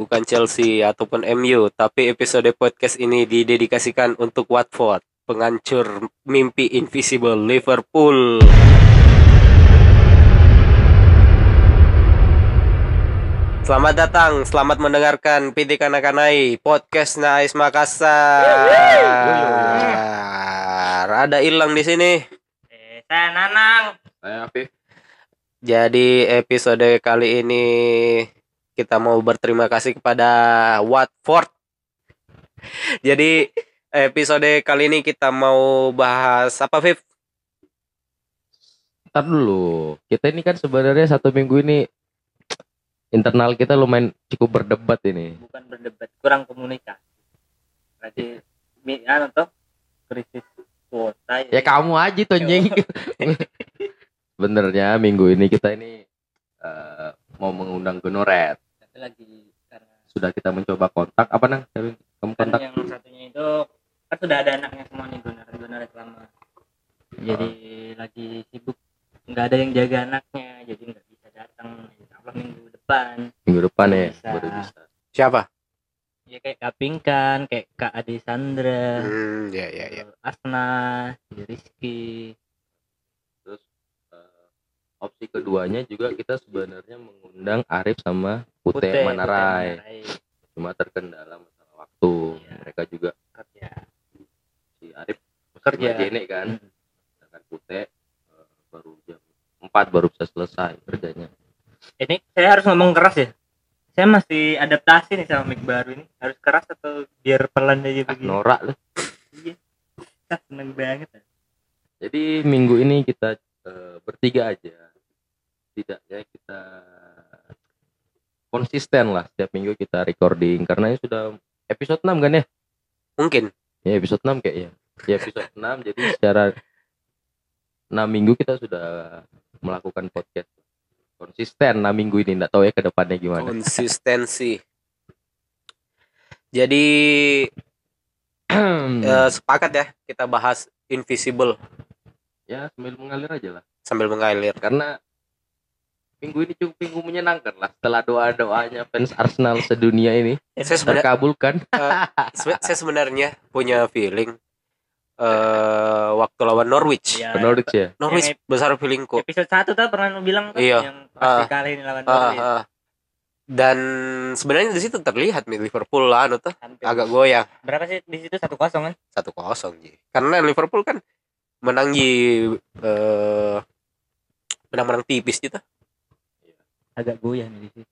bukan Chelsea ataupun MU, tapi episode podcast ini didedikasikan untuk Watford, penghancur mimpi invisible Liverpool. Selamat datang, selamat mendengarkan PD Kanakanai podcast Nais Makassar. Ada hilang di sini. Eh, saya Nanang. Saya Afif. Jadi episode kali ini kita mau berterima kasih kepada Watford. Jadi episode kali ini kita mau bahas apa, Viv? Ntar dulu. Kita ini kan sebenarnya satu minggu ini internal kita lumayan cukup berdebat ini. Bukan berdebat, kurang komunikasi. Berarti anu toh krisis kuota. Ya kamu aja tuh nying. Sebenarnya minggu ini kita ini eh, mau mengundang Genoret. Lagi karena Sudah kita mencoba kontak apa nang? Kamu kontak? yang satunya itu kan sudah ada anaknya semua nih donor donor selama. Jadi lagi sibuk nggak ada yang jaga anaknya jadi nggak bisa datang Allah minggu depan Minggu depan ya Bisa. baru bisa. Siapa? ya kayak Kak Pinkan kayak Kak Adi Sandra Hmm, ya ya ya. Asna Rizky opsi keduanya juga kita sebenarnya mengundang Arif sama Pute, Putih, Manarai. Manarai. Cuma terkendala masalah waktu. Iya. Mereka juga kerja si Arif Kerja. Jene kan. Sedangkan Pute eh, baru jam 4 baru bisa selesai kerjanya. ini saya harus ngomong keras ya saya masih adaptasi nih sama mic baru ini harus keras atau biar pelan aja Ah, begini norak lu. iya Ah, seneng banget Jadi minggu ini kita eh, bertiga aja. Tidaknya kita konsisten lah setiap minggu kita recording karena ini sudah episode 6 kan ya? Mungkin. Ya episode 6 kayak ya. Ya episode 6 jadi secara 6 minggu kita sudah melakukan podcast konsisten 6 minggu ini enggak tahu ya ke depannya gimana. Konsistensi. Jadi eh, sepakat ya kita bahas invisible ya sambil mengalir aja lah sambil mengalir. karena minggu ini cukup minggu menyenangkan lah setelah doa doanya fans Arsenal sedunia ini Saya sebenarnya terkabulkan sebe- saya sebenarnya punya feeling eh waktu lawan Norwich. ya, Norwich ya Norwich Yang besar feelingku. episode satu tuh pernah bilang kan Iya. yang pasti Ah. kali ini lawan Ah, Norwich ah. Dan sebenarnya di situ terlihat nih Liverpool anu tuh Hampir. agak goyang berapa sih di situ satu kosong kan satu kosong ji. Karena Liverpool kan menang ji eh menang-menang tipis gitu. Agak goyah nih di situ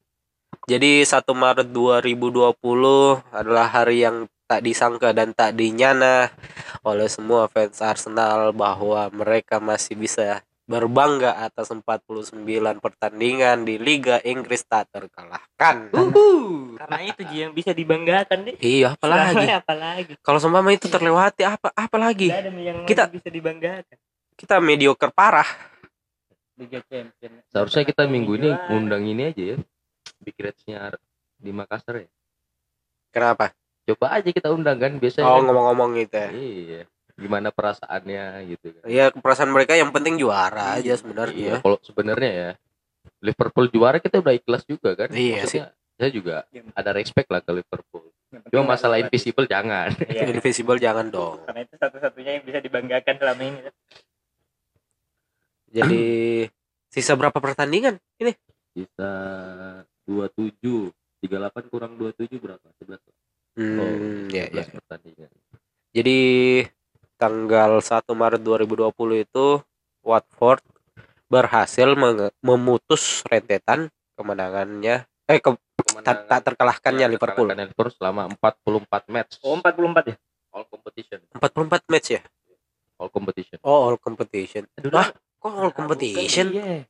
Jadi 1 Maret 2020 adalah hari yang tak disangka dan tak dinyana oleh semua fans Arsenal bahwa mereka masih bisa berbangga atas 49 pertandingan di Liga Inggris tak terkalahkan. karena itu Ji yang bisa dibanggakan deh Iya, apalagi. Apalagi Kalau seumpama itu terlewati apa apalagi? Nggak ada yang Kita- bisa dibanggakan Kita mediocre parah. Liga Champions seharusnya kita minggu ini ngundang ini aja ya big Reds-nya di Makassar ya Kenapa? coba aja kita undang kan biasanya Oh, kan- ngomong-ngomong gitu ya. iya gimana perasaannya gitu kan Ya perasaan mereka yang penting juara aja Iya, sebenarnya. kalau sebenarnya ya Liverpool juara kita udah ikhlas juga kan Iya Maksudnya, saya juga Iya. ada respect lah ke Liverpool penting cuma masalah invisible jangan Iya. Invisible jangan dong. karena itu satu-satunya yang bisa dibanggakan selama ini Jadi sisa berapa pertandingan ini? bisa 27 38 kurang 27 berapa 11 Hmm, ya, ya. 11 pertandingan Jadi tanggal 1 Maret 2020 itu Watford berhasil memutus rentetan kemenangannya eh ke, tak, tak terkalahkannya Ya, Liverpool. terkalahkan Liverpool selama 44 match oh 44 ya all competition 44 match ya? all competition Oh, all competition. Aduh, Wah, kok all competition? Iya.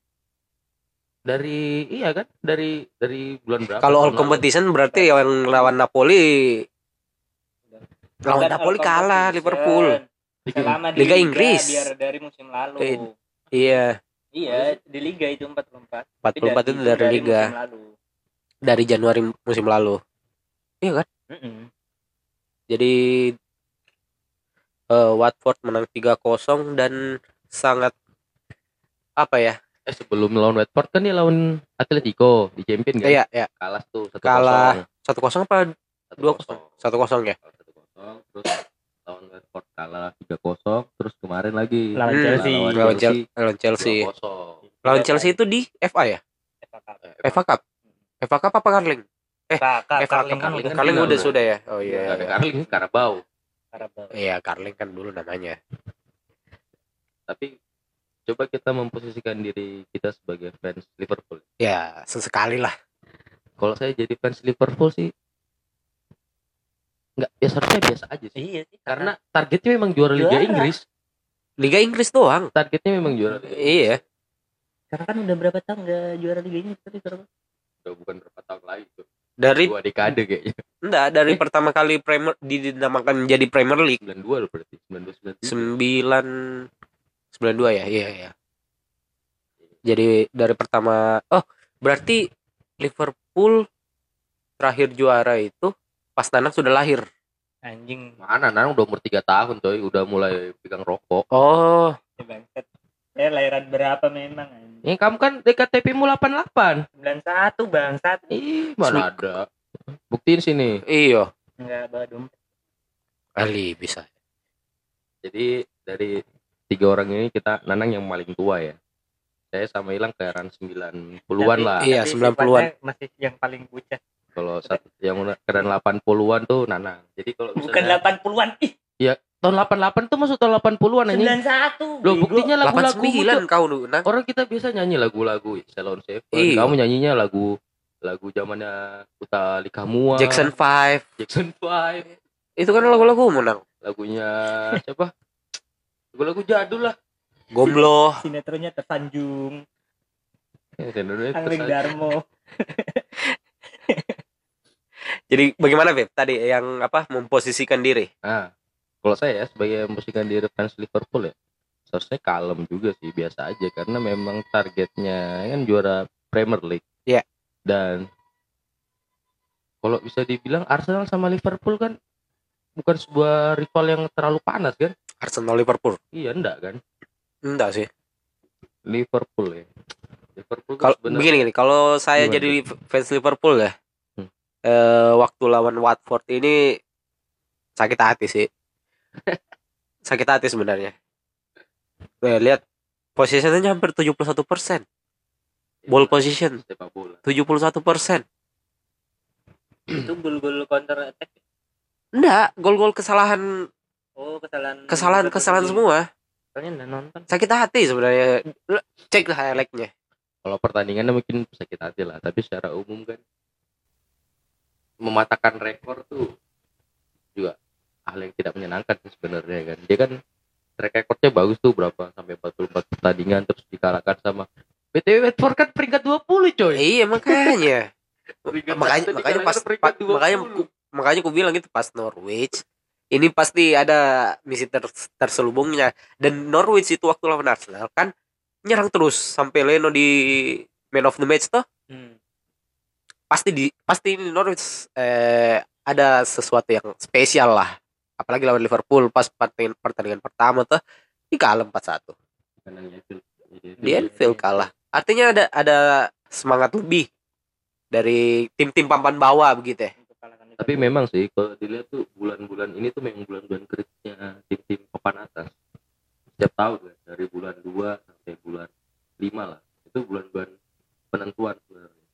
Dari iya kan? Dari dari bulan berapa? Kalau all competition berarti yang lawan Napoli lawan Bukan Napoli kalah competition. Liverpool. selama di Liga Inggris. biar dari musim lalu Eh, Iya, iya di liga itu 44 Tapi 44 itu dari liga musim lalu dari Januari musim lalu. Iya kan? Mm-mm. Jadi eh, Watford menang 3-0 dan sangat apa ya? Eh sebelum lawan Watford kan dia lawan Atletico di Champion kan? Iya, ya, Kalah tuh 1-0. Kalah. Satu kosong apa dua kosong? Satu kosong ya. satu kosong terus lawan Watford kalah tiga kosong terus kemarin lagi Lawan Hmm, Chelsea. lawan Chelsea. Lawan Chelsea. Lawan Chelsea itu di FA ya? FA Cup. Eh, FA Cup. FA Cup apa Carling? FA Cup, FA Carling Cup. kan Carling udah sudah ya. Oh ada iya. Carling Karabau Carabao. Iya, Carling kan dulu namanya. tapi coba kita memposisikan diri kita sebagai fans Liverpool Ya, sesekali lah. kalau saya jadi fans Liverpool sih nggak ya seharusnya biasa aja sih Iya sih, karena targetnya memang juara Liga Juara. Inggris Liga Inggris doang. targetnya memang juara Liga Inggris. Iya. karena kan udah berapa tahun nggak juara Liga ini tapi Liverpool. udah bukan berapa tahun lagi tuh Dari dua dekade kayaknya enggak dari Eh. pertama kali Premier dinamakan menjadi Premier League 92 loh berarti 92 93 sembilan sembilan dua ya iya iya. Jadi dari pertama oh berarti Liverpool terakhir juara itu pas Nanang sudah lahir? Anjing. mana Nanang udah umur 3 tahun coy. Udah mulai pegang rokok. Oh. Ya bangsat. Eh lahiran berapa memang anjing? ini kamu kan DKTP mu 88 91 bangsat. ih mana ada? Buktiin sini. Iya. Enggak bawa dompet. kali bisa. Jadi dari tiga orang ini kita Nanang yang paling tua ya. Saya sama Ilang ke era 90-an lah. Iya, 90-an. sifatnya Masih yang paling pucat. kalau satu yang keren 80-an tuh Nanang jadi kalau Bukan misalnya 80-an. Ih, tahun 88 tuh masuk tahun 80-an anjing 91. Loh buktinya lagu-lagu 89 kau dulu Nang orang kita biasa nyanyi lagu-lagu Salon Seven Iya. kamu nyanyinya lagu lagu zamannya Uta Likamua Jackson 5 Jackson 5 itu kan lagu-lagu menang lagunya siapa lagu-lagu jadul lah Gomblo Sinetronnya tersanjung. Eh, Indonesia Angling Darmo. jadi bagaimana Beb tadi yang apa memposisikan diri Nah, kalau saya ya sebagai musikan diri fans Liverpool ya, seharusnya kalem juga sih biasa aja karena memang targetnya kan juara Premier League. Iya. Dan kalau bisa dibilang Arsenal sama Liverpool kan bukan sebuah rival yang terlalu panas kan? Arsenal Liverpool Iya enggak kan? enggak sih Liverpool ya. Liverpool kalau begini gini kalau saya Gimana jadi fans Liverpool ya Hmm. eh, waktu lawan Watford ini sakit hati sih sakit hati sebenarnya eh, lihat posisinya hampir 71 persen ball position sepak bola. 71 persen Itu gol-gol counter attack. enggak gol-gol kesalahan Oh, kesalahan. kesalahan kesalahan semua Soalnya enggak nonton. sakit hati sebenarnya cek highlightnya Kalau pertandingannya mungkin sakit hati lah, tapi secara umum kan mematahkan rekor tuh juga hal yang tidak menyenangkan sih sebenarnya kan. Dia kan track recordnya bagus tuh berapa sampai 44 pertandingan terus dikalahkan sama BTW Watford kan peringkat 20 coy. iya makanya makanya makanya pas, dikalahkan peringkat pa- makanya 20. ku- makanya aku bilang itu pas Norwich ini pasti ada misi ter- terselubungnya. Dan Norwich itu waktu lawan Arsenal kan nyerang terus sampai Leno di man of the match tuh Hmm. pasti di pasti ini Norwich eh, ada sesuatu yang spesial lah. Apalagi lawan Liverpool pas pertandingan, pertandingan pertama tuh di kalah 4-1 Kandang Anfield. Jadi itu di Anfield kalah. Artinya ada ada semangat lebih dari tim-tim papan bawah begitu ya Tapi memang sih kalau dilihat tuh bulan-bulan ini tuh memang bulan-bulan kritisnya tim-tim papan atas. Setiap tahun kan dari bulan 2 sampai bulan 5 lah. Itu bulan-bulan penentuan sebenarnya.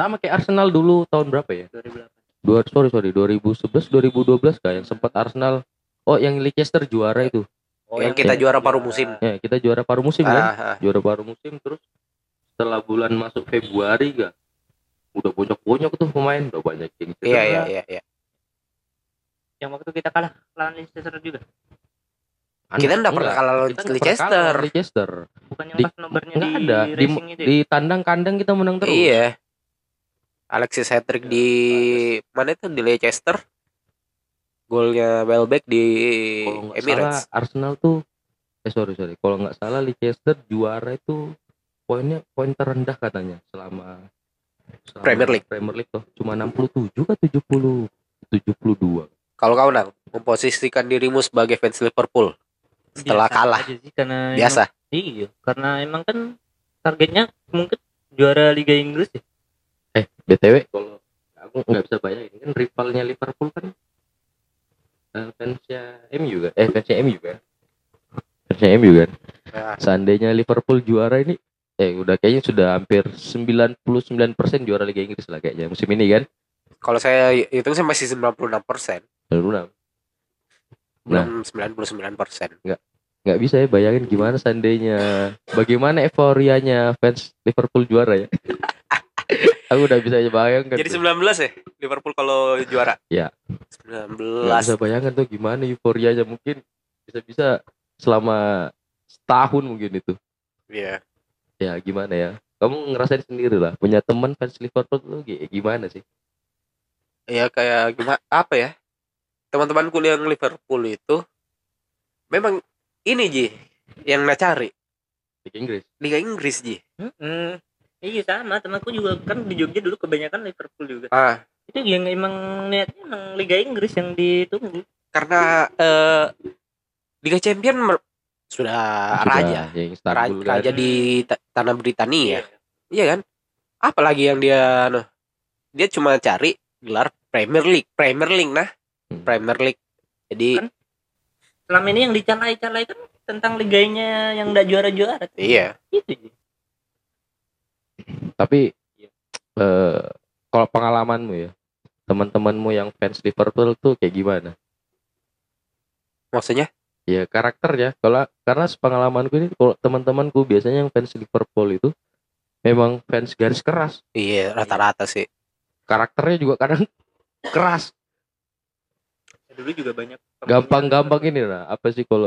Sama kayak Arsenal dulu tahun berapa ya? 2008. Dua, sorry sorry 2011 2012 kah yang sempat Arsenal oh yang Leicester juara itu. Oh, Yang kita juara paruh musim. Ya, kita juara paruh musim kan? Ah, ah. Juara paruh musim terus setelah bulan masuk Februari gak udah bonyok-bonyok tuh pemain udah banyak yang iya cedera. iya iya iya Yang waktu kita kalah lawan Leicester juga. kita enggak pernah kalah lawan Leicester Leicester. Bukan yang Di- pas nomornya di ada di, itu. ya? di tandang kandang kita menang terus. iya Alexis hat-trick di mana itu di Leicester golnya Welbeck di Kalau nggak salah Emirates Arsenal tuh eh sorry sorry kalau nggak salah Leicester juara itu poinnya poin terendah katanya selama Premier League. Premier League tuh cuma 67 ke 70 72. kalau kau nang memposisikan dirimu sebagai fans Liverpool setelah Biasa kalah. aja sih, karena biasa. Emang, iya, karena emang kan targetnya mungkin juara Liga Inggris ya. Eh, BTW kalau aku nggak bisa bayangin kan rivalnya Liverpool kan eh, fansnya MU kan? Eh fansnya MU kan? Fansnya MU kan? Ya, seandainya Liverpool juara ini eh udah kayaknya sudah hampir 99% juara Liga Inggris lah kayaknya musim ini kan? Kalau saya hitung sih masih 96 persen. Baru belum 99 persen. Nggak bisa ya bayangin gimana seandainya bagaimana euforianya fans Liverpool juara ya? Aku udah bisa bayangkan jadi tuh. 19 ya Liverpool kalau juara? Iya. 19 nggak bisa bayangkan tuh gimana euforianya mungkin bisa-bisa selama setahun mungkin itu. Iya. Ya gimana ya? Kamu ngerasain sendiri lah punya teman fans Liverpool tuh gi- gimana sih? Ya kayak gimana apa ya? Teman-temanku yang Liverpool itu memang ini Ji yang nak cari. Liga Inggris? Liga Inggris Ji. Hmm. Iya sama, temanku juga kan di Jogja dulu kebanyakan Liverpool juga. ah. Itu yang emang niatnya emang Liga Inggris yang ditunggu. karena eh, Liga Champion sudah, Sudah, raja. yang raja, kan raja di ta- tanah Britania iya. Kan? Apalagi yang dia anu, dia cuma cari gelar Premier League Premier League nah. Hmm. Premier League. Jadi Kan Selama ini yang dicalai-calai kan tentang liganya yang enggak juara-juara. iya. Itu. Tapi eh kalau pengalamanmu ya teman-temanmu yang fans Liverpool tuh kayak gimana? Maksudnya ya karakternya kalau karena pengalamanku ini kalau teman-temanku biasanya yang fans Liverpool itu memang fans garis keras. Iya rata-rata sih. Karakternya juga kadang keras. Dulu juga banyak gampang-gampang ini lah apa sih kalau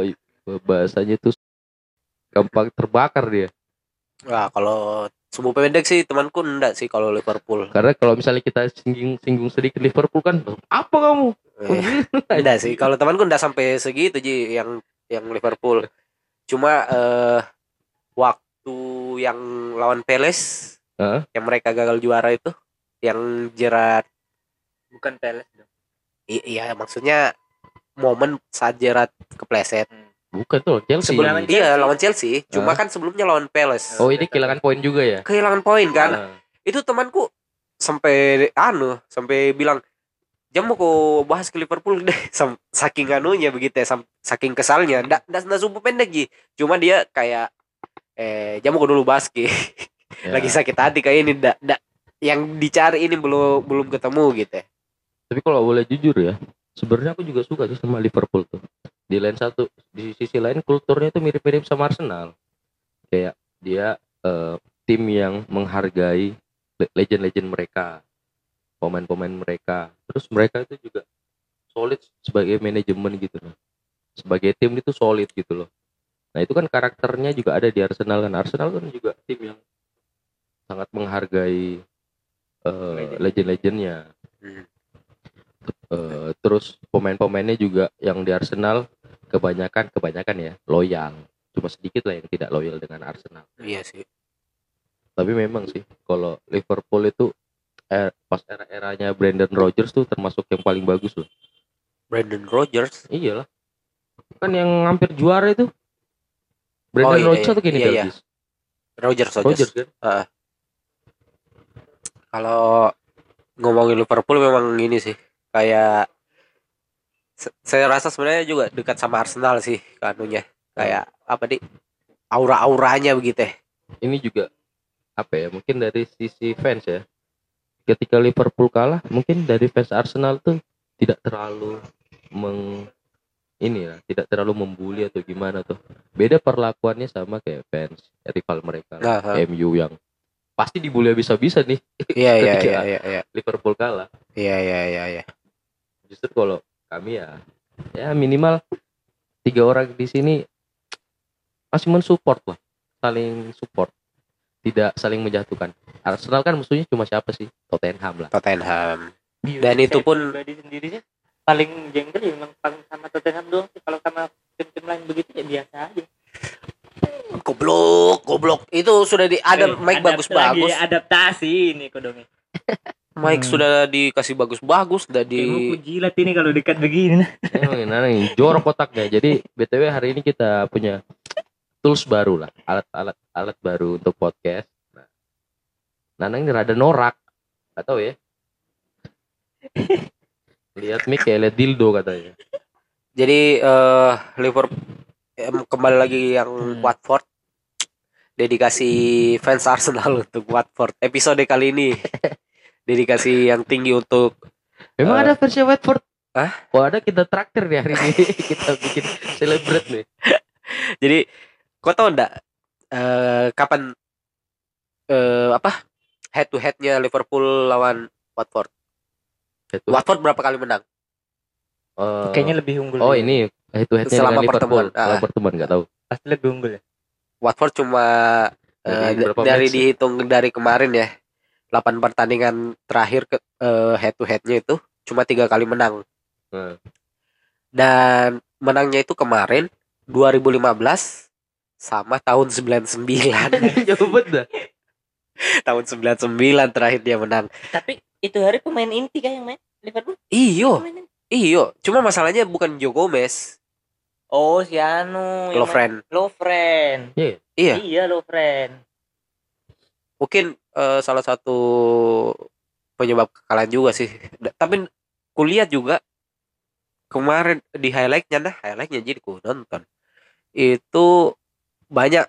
bahasanya itu gampang terbakar dia Wah, kalau subuh pendek sih temanku enggak sih kalau Liverpool. karena kalau misalnya kita singgung singgung sedikit Liverpool kan apa kamu Eh, enggak sih, kalau temanku enggak sampai segitu Ji yang yang Liverpool. Cuma eh waktu yang lawan Peles Heeh. yang mereka gagal juara itu yang jerat bukan Peles dong. i- iya maksudnya momen saat jerat kepleset. Bukan tuh Chelsea Sebelum Lawan iya Chelsea. lawan Chelsea, cuma kan sebelumnya lawan Peles. oh ini kehilangan poin juga ya Kehilangan poin kan. Nah, itu temanku sampai anu sampai bilang jam mau kau bahas ke Liverpool deh Sam- saking anunya begitu ya sam- saking kesalnya ndak ndak ndak sumpah pendek Ji cuma dia kayak eh jam mau dulu bahas Ki ya. lagi sakit hati kayak ini ndak ndak yang dicari ini belum belum ketemu gitu ya. tapi kalau boleh jujur ya sebenarnya aku juga suka sih sama Liverpool tuh di lain satu di sisi lain kulturnya tuh mirip-mirip sama Arsenal. Kayak dia eh, tim yang menghargai le- legend-legend mereka pemain-pemain mereka. Terus mereka itu juga solid sebagai manajemen gitu loh. Sebagai tim itu solid gitu loh. Nah itu kan karakternya juga ada di Arsenal kan. Arsenal kan juga tim yang sangat menghargai Legend. legend-legendnya. Hmm. Eh, terus pemain-pemainnya juga yang di Arsenal kebanyakan kebanyakan ya loyal cuma sedikit lah yang tidak loyal dengan Arsenal Iya sih. tapi memang sih kalau Liverpool itu eh, pas era-eranya Brandon Rodgers tuh termasuk yang paling bagus loh Brandon Rodgers. iyalah kan yang hampir juara itu Brandon iya, Rodgers iya. atau Kenny Iya, iya. Dalglish Rodgers Rodgers. Rodgers kan Kalau ngomongin Liverpool memang ini sih kayak saya rasa sebenarnya juga dekat sama Arsenal sih kanunya kayak apa nih aura-auranya begitu ya. ini juga apa ya mungkin dari sisi fans ya ketika Liverpool kalah mungkin dari fans Arsenal tuh tidak terlalu meng ini ya tidak terlalu membuli atau gimana tuh beda perlakuannya sama kayak fans rival mereka Nah. MU yang pasti dibully bisa-bisa nih Iya iya Ketika- iya iya iya Liverpool kalah iya iya iya iya. justru kalau kami ya ya minimal tiga orang di sini masih mensupport lah saling support tidak saling menjatuhkan Arsenal kan musuhnya cuma siapa sih Tottenham lah Tottenham. Iya, Dan itu pun- pribadi sendiri sih paling jengkel ya memang paling sama Tottenham doang sih kalau sama tim-tim lain begitu ya biasa aja Goblok, goblok. Itu sudah di ada Eh, mic bagus-bagus. adaptasi ini kodongnya Mic Hmm. sudah dikasih bagus-bagus, udah di... di jilat ini kalau dekat begini. Nah. Emang ini Nanang, jorok kotaknya jadi btw hari ini kita punya tools baru lah alat-alat alat baru untuk podcast. Nah, Nanang ini rada norak atau ya. Lihat mie kayak lihat dildo katanya. Jadi eh Liverpool em, kembali lagi yang Hmm. Watford. Dedikasi fans Arsenal untuk Watford. Episode kali ini dedikasi yang tinggi untuk memang Eh. ada versi Watford Hah? Oh ada kita traktir nih hari ini kita bikin celebrate nih jadi kau tahu enggak eh kapan eh apa head to headnya Liverpool lawan Watford Itu, Watford berapa kali menang eh, Kayaknya lebih unggul. oh ini head to headnya Selama pertemuan. selama Ah. pertemuan nggak tahu pasti lebih unggul ya. Watford cuma eh, Dari berapa dari match? dihitung dari kemarin ya 8 pertandingan terakhir ke eh, head to headnya itu cuma tiga kali menang Hmm. dan menangnya itu kemarin 2015 sama tahun 99 jauh banget dah tahun 99 terakhir dia menang Tapi itu hari pemain inti kan yang main Liverpool? iyo iyo cuma masalahnya bukan Joe Gomez Oh, si Anu. yang Lovren main- Lovren. Iya. Iya, Lovren. Mungkin eh, salah satu penyebab kekalahan juga sih. Tapi kulihat juga kemarin di highlightnya nah highlightnya jadi ku nonton. Itu banyak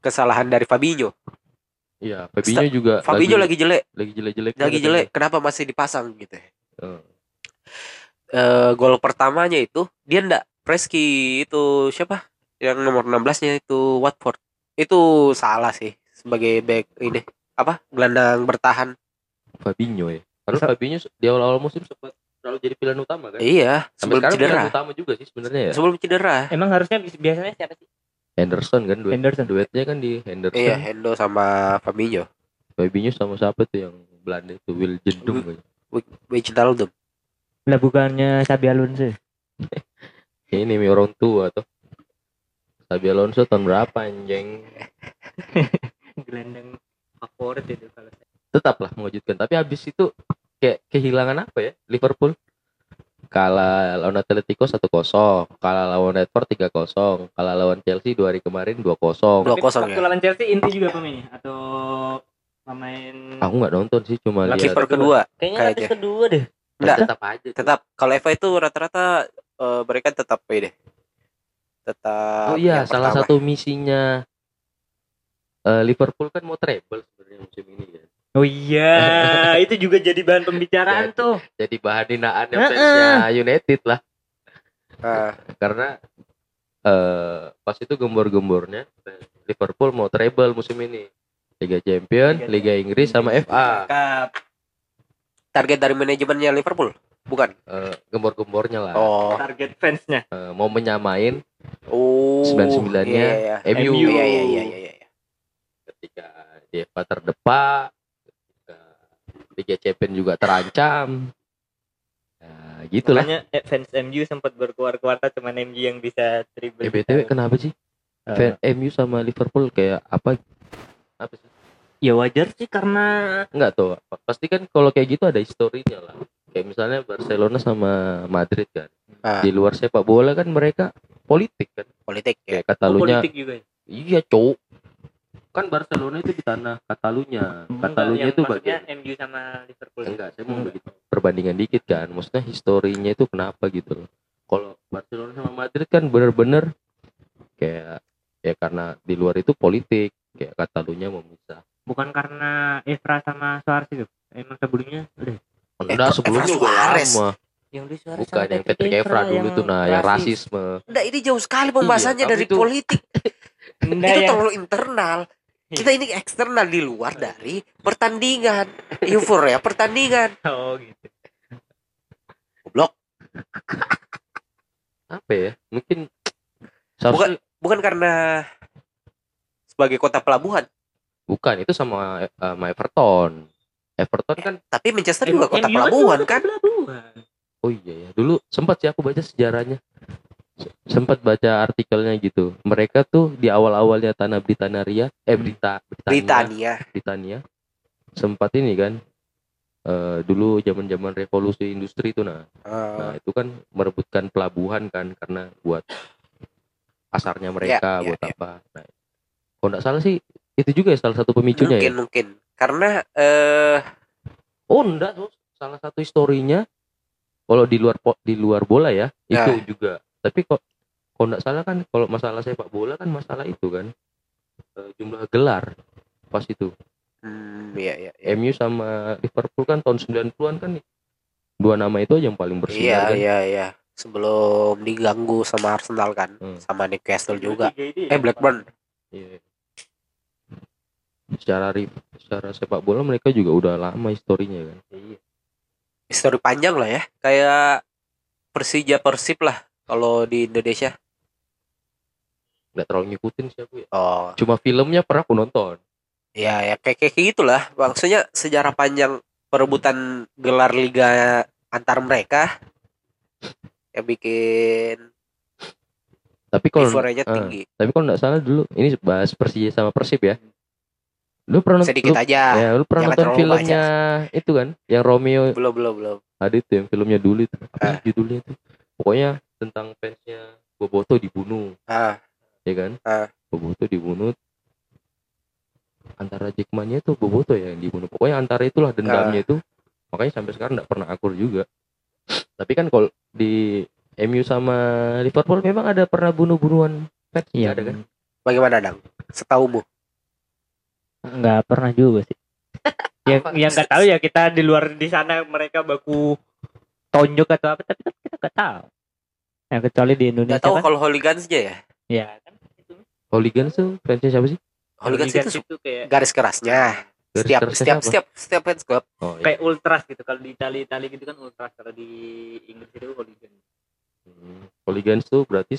kesalahan dari Fabinho. Iya Fabinho juga Fabinho lagi, jelek. lagi jelek-jelek lagi jelek kenapa masih dipasang gitu ya? Oh. Eh, gol pertamanya itu dia ndak Preski itu siapa? Yang nomor 16 nya itu Watford. Itu salah sih sebagai back ini apa gelandang bertahan. Fabinho ya. Karena Fabinho di awal-awal musim sempat selalu jadi pilihan utama kan? Iya sampai sebelum cedera. pilihan utama juga sih sebenarnya ya. Sebelum cedera. Emang harusnya bi- biasanya siapa sih? Henderson kan duet Henderson. duetnya kan di Henderson. Iya Hendo sama Fabinho. Fabinho sama siapa tuh yang Belanda itu? Will Jedum kayaknya. Wijnaldum. Lah bukannya Sabi Alonso. ini mi orang tua tuh. Sabi Alonso tahun berapa anjing Gelandang favorit itu kalau saya. tetaplah mengejutkan. Tapi habis itu kayak kehilangan apa ya? Liverpool. Kalah lawan Atletico 1-0 kalah lawan Watford 3-0 kalah lawan Chelsea dua hari kemarin 2-0 Dua kosong waktu ya? lawan Chelsea inti juga pemainnya atau pemain aku nggak nonton sih cuma Lagi lihat. Kiper kedua kayaknya lapis kedua deh. enggak tetap aja tetap. Kalau Eva itu rata-rata eh, mereka tetap ini deh tetap oh iya salah pertama. satu misinya eh, Liverpool kan mau treble sebenarnya musim ini kan Oh iya, itu juga jadi bahan pembicaraan Jadi. tuh. jadi bahan hinaan Heeh. fansnya United lah Ah, karena eh pas itu gembor-gembornya Liverpool mau treble musim ini Liga Champion, Liga Inggris sama FA. Cup. target dari manajemennya Liverpool bukan Eh, gembor-gembornya lah. oh Target fansnya. Eh, mau menyamain oh 99-nya iya, iya. MU. iya iya iya iya iya. Ketika di FA terdepak, ketika Liga Champion juga terancam. Nah, gitulah. Makanya eh, fans MU sempat berkuar-kuarta cuman MU yang bisa Eh, dribble. BTW kenapa sih? Eh, Fan MU sama Liverpool kayak apa? Apa sih? ya wajar sih karena Enggak tuh. Pasti kan kalau kayak gitu ada historinya lah. Kayak misalnya Barcelona sama Madrid kan. Ah. Di luar sepak bola kan mereka politik kan. politik ya Kayak Katalunya. politik juga. ya. Iya, cowok. Kan Barcelona itu di tanah Katalunya. Katalunya itu maksudnya bagian MU sama Liverpool. enggak, saya mau Enggak. begitu perbandingan dikit kan. Maksudnya historinya itu kenapa gitu loh. Kalau Barcelona sama Madrid kan bener-bener kayak ya karena di luar itu politik kayak Katalunya memisah. Bukan karena Evra sama Suarez itu. Emang sebelumnya udah Enggak, sebelumnya udah Suarez. lama. yang di Suarez Bukan yang Patrick Evra dulu tuh nah yang rasisme. Nggak, ini jauh sekali pembahasannya Iya, dari itu- politik Enggak itu yang terlalu internal kita ini eksternal di luar dari pertandingan euforia pertandingan oh gitu. goblok Apa ya? Mungkin seharusnya bukan karena sebagai kota pelabuhan bukan itu sama eh, sama Everton. Everton kan tapi Manchester juga kota pelabuhan kan Pelabuhan. oh iya ya. Dulu sempat sih aku baca sejarahnya. Sempat baca artikelnya gitu. Mereka tuh di awal-awalnya tanah Britania, eh Brita, Britania, Britania Britania sempat ini kan eh, dulu zaman-zaman revolusi industri itu nah. Nah, Eh, itu kan merebutkan pelabuhan kan karena buat pasarnya mereka Ya, ya, buat ya. apa. Nah, kalau nggak salah sih itu juga ya salah satu pemicunya mungkin ya. mungkin karena eh Oh enggak, salah satu historinya kalau di luar di luar bola ya Ya. itu juga tapi kok kalau nggak salah kan kalau masalah sepak bola kan masalah itu kan eh, jumlah gelar pas itu Hmm, iya iya. iya. MU sama Liverpool kan tahun 90-an kan dua nama itu aja yang paling Iya bersinar kan iya iya. Sebelum diganggu sama Arsenal kan, Hmm. sama Newcastle juga. Ini Eh Blackburn. Iya. secara ri- secara sepak bola mereka juga udah lama historinya kan Iya. Histori panjang lah ya. Kayak Persija Persib lah kalau di Indonesia. nggak terlalu ngikutin sih aku ya Oh, cuma filmnya pernah aku nonton ya ya kayak kayak gitulah. Maksudnya sejarah panjang perebutan gelar liga antar mereka yang bikin tapi kalau eh, tinggi. tapi kalau nggak salah dulu ini bahas Persija sama Persib ya lu pernah Sedikit lu, aja. ya lu pernah Jangan nonton filmnya itu kan yang Romeo Belum belum belum. ada itu yang filmnya dulu itu apa Ah. judulnya itu pokoknya tentang fansnya Boboto dibunuh. Ah, ya kan? Ah. Boboto dibunuh. Antara Jackmania itu Boboto ya yang dibunuh. Pokoknya antara itulah dendamnya Ah. itu. Makanya sampai sekarang nggak pernah akur juga. Tapi kan kalau di MU sama Liverpool memang ada pernah bunuh-bunuhan fans. Iya. Ada kan? Bagaimana Dang? Setahumu? nggak pernah juga sih. Yang yang nggak tahu ya kita di luar di sana mereka baku tonjok atau apa tapi kita nggak tahu ya kecuali di Gak Indonesia tahu kan kalau Hooligans-nya ya. ya kan itu Hooligans tuh fansnya siapa sih Hooligans itu Hooligans itu kayak garis kerasnya. Garis Setiap kerasnya setiap setiap setiap fans club. oh, iya. kayak ultras gitu kalau di Italia Italia gitu kan ultras kalau di Inggris itu hooligan Hmm, Hooligans tuh berarti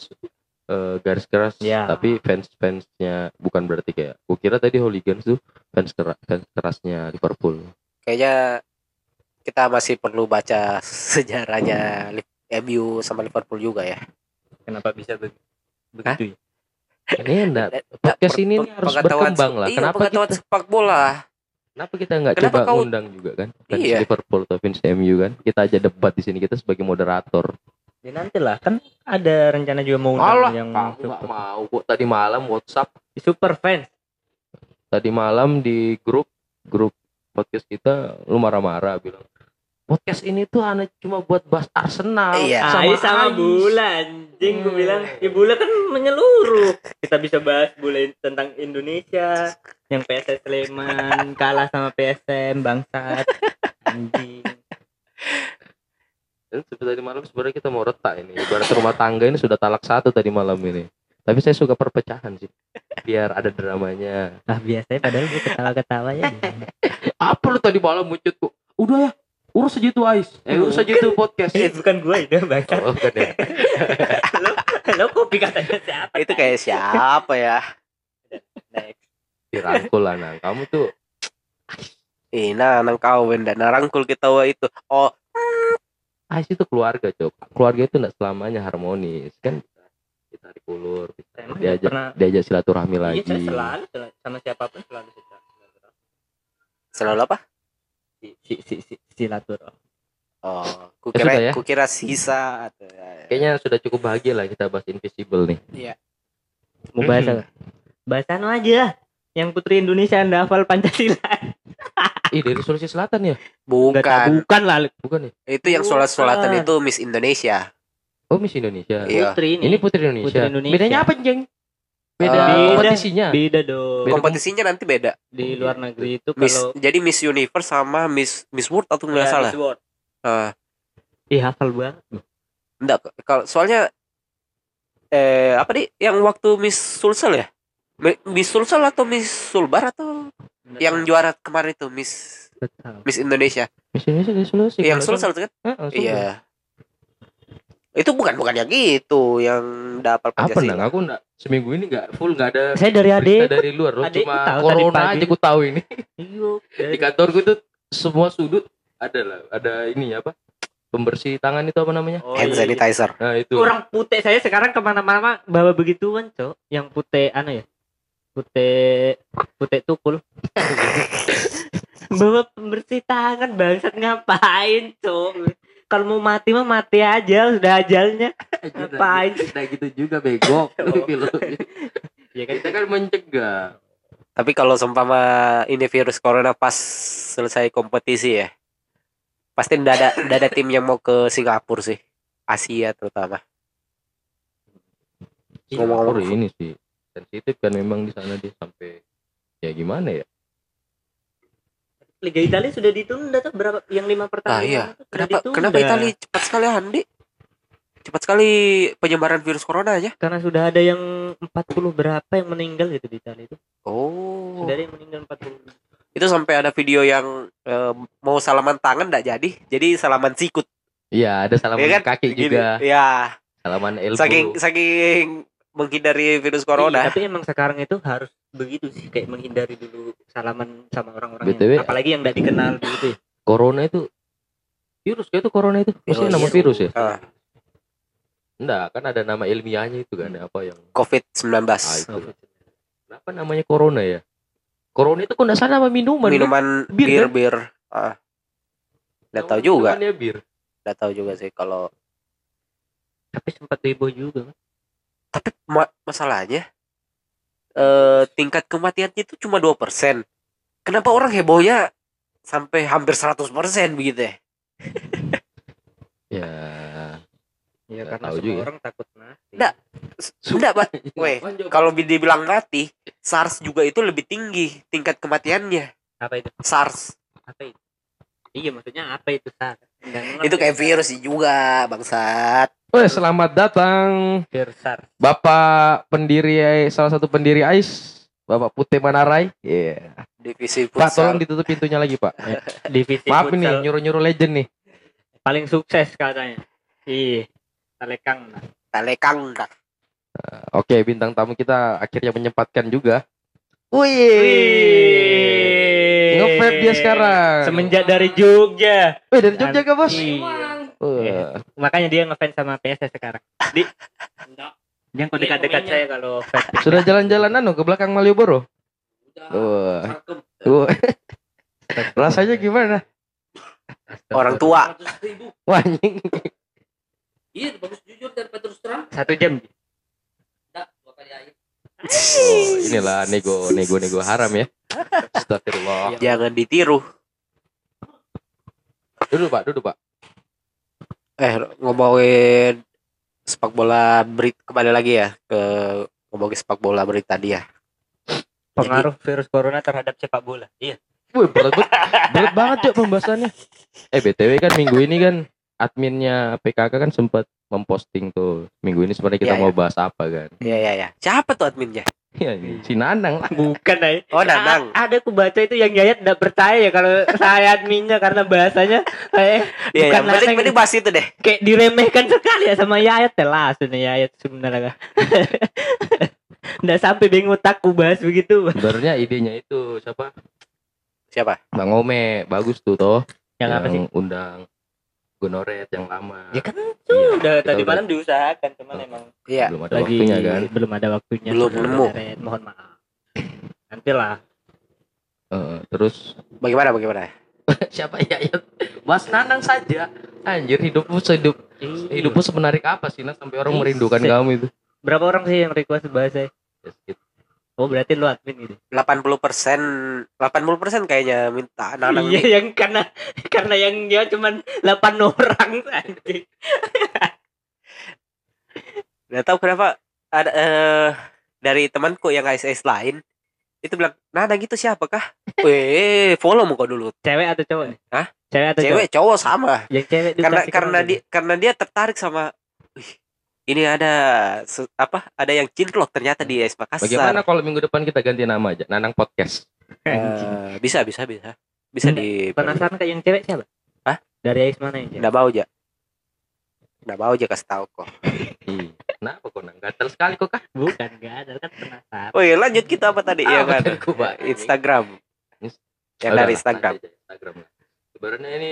eh, garis keras Ya. tapi fans fansnya bukan berarti kayak aku kira tadi hooligans tuh fans keras fans kerasnya Liverpool Kayaknya kita masih perlu baca sejarahnya MU sama Liverpool juga ya. kenapa bisa be- begitu ya? Ini enggak. Podcast ini harus berkembang lah. iya, kenapa kita sepak bola? kenapa kita nggak coba kau- undang juga kan? Fans Iya. Liverpool atau fans MU kan? Kita aja debat di sini kita sebagai moderator. Ya nanti lah kan ada rencana juga mau undang yang super, mau. Kok tadi malam WhatsApp? Super fans. Tadi malam di grup grup podcast kita lu marah-marah bilang podcast ini tuh aneh cuma buat bahas Arsenal Iya. sama, sama, sama Ais." bola anjing gue Hmm. bilang. Ya bola kan menyeluruh. Kita bisa bahas bola tentang Indonesia yang PSS Sleman kalah sama PSM bangsat. Anjing. Dan tadi malam sebenarnya kita mau retak ini. Ibarat rumah tangga ini sudah talak satu tadi malam ini. Tapi saya suka perpecahan sih. Biar ada dramanya. Ah biasanya padahal gue ketawa-ketawa ya. Apa lu tadi malam kok udah ya urus aja itu Ais eh urus aja itu podcast eh bukan gue itu bangsat oh, bukan ya lo lo kopi katanya siapa Itu kayak siapa ya? Next. dirangkul lah Nang. kamu tuh Eh, nah, nang kau benda narangkul kita wa itu. Oh, Ais itu keluarga cok keluarga itu tidak selamanya harmonis kan kita dikulur kita Emang diajak pernah diajak silaturahmi iya lagi selalu selalu- sama siapa pun selalu silaturahmi selalu apa? Si si si, si silaturahmi Oh, Ya kukira sudah ya. kukira sisa atau kayaknya sudah cukup bahagia lah kita bahas invisible nih mau bahas apa? bahas anu aja yang putri Indonesia anda hafal Pancasila ih dari Sulawesi Selatan ya Nggak tahu, bukan. bukan lah bukan ya Itu yang sholatan Bukan. itu Miss Indonesia. oh Miss Indonesia Iya. putri ini, ini Putri Indonesia. Putri Indonesia. bedanya apa jeng beda Eh, kompetisinya beda dong Beda Kompetisinya nanti beda. di luar negeri itu Miss kalau jadi Miss Universe sama Miss Miss World atau nggak Ya, salah. Miss World. Ah, ih hafal banget enggak kalau soalnya eh apa nih yang waktu Miss Sulsel ya? Mi- Miss Sulsel atau Miss Sulbar atau yang juara kemarin itu Miss Betul. Miss Indonesia. Miss Indonesia dari Sulawesi yang Sulsel itu kan? Sulsel. Iya. Itu bukan bukan yang gitu yang dapat apa Pancasila. aku enggak. Seminggu ini enggak full enggak ada saya dari adik. dari luar loh. Cuma tahu tadi corona aja aku tahu ini. Iyo, di kantorku itu semua sudut ada lah. Ada ini apa? Pembersih tangan itu apa namanya? Oh, Hand iya, iya. sanitizer. nah itu. Orang putih. Saya sekarang ke mana-mana bawa begituan, cok. Yang putih anu ya, putih putih tukul. bawa pembersih tangan bangsat. Ngapain, cok? Kalau mau mati mah mati aja, sudah ajalnya. Ngapain? Nah gitu juga bego. Ya kan. Kita kan mencegah. Tapi kalau seumpama ini virus corona pas selesai kompetisi ya, pasti ndak ada ndak ada tim yang mau ke Singapura sih. Asia terutama. Singapura Ngomong-ngomong. ini sih sensitif kan memang di sana dia sampai ya gimana ya Liga Italia sudah ditunda tuh berapa yang lima pertandingan ah iya. kenapa ditunda. kenapa Italia cepat sekali Andi cepat sekali penyebaran virus corona aja. Karena sudah ada yang 40 berapa yang meninggal gitu di Italia itu. Oh. Sudah ada yang meninggal 40 itu sampai ada video yang eh, mau salaman tangan ndak jadi? Jadi salaman sikut. Iya ada salaman Iya kan? kaki Gini. juga. Ya salaman elbow. Saking saking menghindari virus corona. Iya, tapi emang sekarang itu harus begitu sih kayak menghindari dulu salaman sama orang-orang BTW. yang apalagi yang tidak dikenal gitu ya. corona itu virus kayak itu corona itu? Maksudnya Virus. nama virus ya? Ah, enggak kan ada nama ilmiahnya itu kan apa yang covid 19 ah, itu. kenapa namanya corona ya? Corona itu kok nggak salah nama minuman minuman Bir, bir kan? bir. Ah. Nggak Nama tahu juga. minumannya bir. Nggak tahu juga sih kalau tapi sempat heboh juga kan tapi ma- masalahnya eh tingkat kematiannya itu cuma dua persen kenapa orang hebohnya sampai hampir 100% begitu ya ya ya karena semua juga. orang takut mati Nggak. Enggak, Pak. Weh, kalau dibilang mati SARS juga itu lebih tinggi tingkat kematiannya apa itu SARS apa itu iya maksudnya apa itu Sar? Nggak ngerti. itu kayak virus sih juga bangsat Weh, selamat datang. Virus SARS Bapak pendiri salah satu pendiri AIS Bapak Putih Manarai. Iya divisi Pak tolong futsal ditutup pintunya lagi Pak. Divisi Maaf ini futsal nyuruh-nyuruh legend nih. Paling sukses katanya. Iya Talekang. Talekang. Dah. Oke bintang tamu kita akhirnya menyempatkan juga. Wih. Nge-vape dia sekarang. Semenjak dari Jogja. Weh dari Jogja gak bos? Iya. Wah. makanya dia ngefans sama PSS sekarang di dia kok dekat-dekat saya kalau vape. Sudah jalan-jalan anu ke belakang Malioboro? Wah. Wah. Rasanya gimana? orang tua Wah anjing. Iya, bagus jujur daripada terus terang. satu jam Enggak, dua kali air. Oh, inilah nego nego nego haram ya. Astagfirullah. jangan ditiru Duduk Pak, duduk Pak. Eh ngomongin sepak bola berit kembali lagi ya ke ngomongin sepak bola berit tadi ya pengaruh virus corona terhadap sepak bola iya Wih, berat, banget- berat banget ya pembahasannya. Eh BTW kan minggu ini kan adminnya PKK kan sempat memposting tuh minggu ini sebenarnya kita Iya, mau bahas apa kan? Iya iya ya. Siapa tuh adminnya? Iya, ini si Nanang lah. bukan ay. Oh Nanang. A- ada aku baca itu yang Yayat tidak percaya ya kalau saya adminnya karena bahasanya kayak Iya ya. bukan Mending Nanang. mending bahas itu deh. kayak diremehkan sekali ya sama Yayat telah sudah Yayat sebenarnya Nggak sampai bingung takku bahas begitu Sebenarnya idenya itu siapa? Siapa? Bang Ome, bagus tuh toh. yang apa sih undang Gonoret yang lama. ya kan Iya, udah kita tadi udah- malam diusahakan cuman Oh. emang Iya. belum ada lagi waktunya kan. belum ada waktunya Belum nemu. mohon maaf nantilah Eh, terus Bagaimana bagaimana? siapa ya? ya? Mas Nanang saja. Anjir hidupmu sehidup hidupmu semenarik apa sih Nas sampai orang merindukan kamu itu? berapa orang sih yang request bahasa Ya, sekitar- oh berarti lu admin gitu 80 persen, 80 persen kayaknya minta Nanang iya yang karena karena yang dia cuman 8 orang anjing Gak tahu kenapa ada eh, dari temanku yang ASS lain itu bilang Nanang itu siapakah? Weh, follow muka dulu. cewek atau cowok nih? Hah? cewek atau Cewek cowok sama. cowok yang cewek Karena karena dia karena dia tertarik sama ini ada apa? Ada yang cinlok ternyata di AS Makassar. Bagaimana kalau minggu depan kita ganti nama aja? Nanang Podcast. Eh, bisa bisa bisa. Bisa Nggak, di penasaran kayak yang cewek siapa Hah? dari Ais mana yang cewek Nggak mau aja. Nggak mau aja kasih tahu kok. Ih, Kenapa kok nang gatal sekali kok kah? bukan ada kan penasaran Oh iya lanjut kita apa tadi ya Apa kan? Instagram. Ins- Yang dari Instagram. Instagram lah. Sebenarnya ini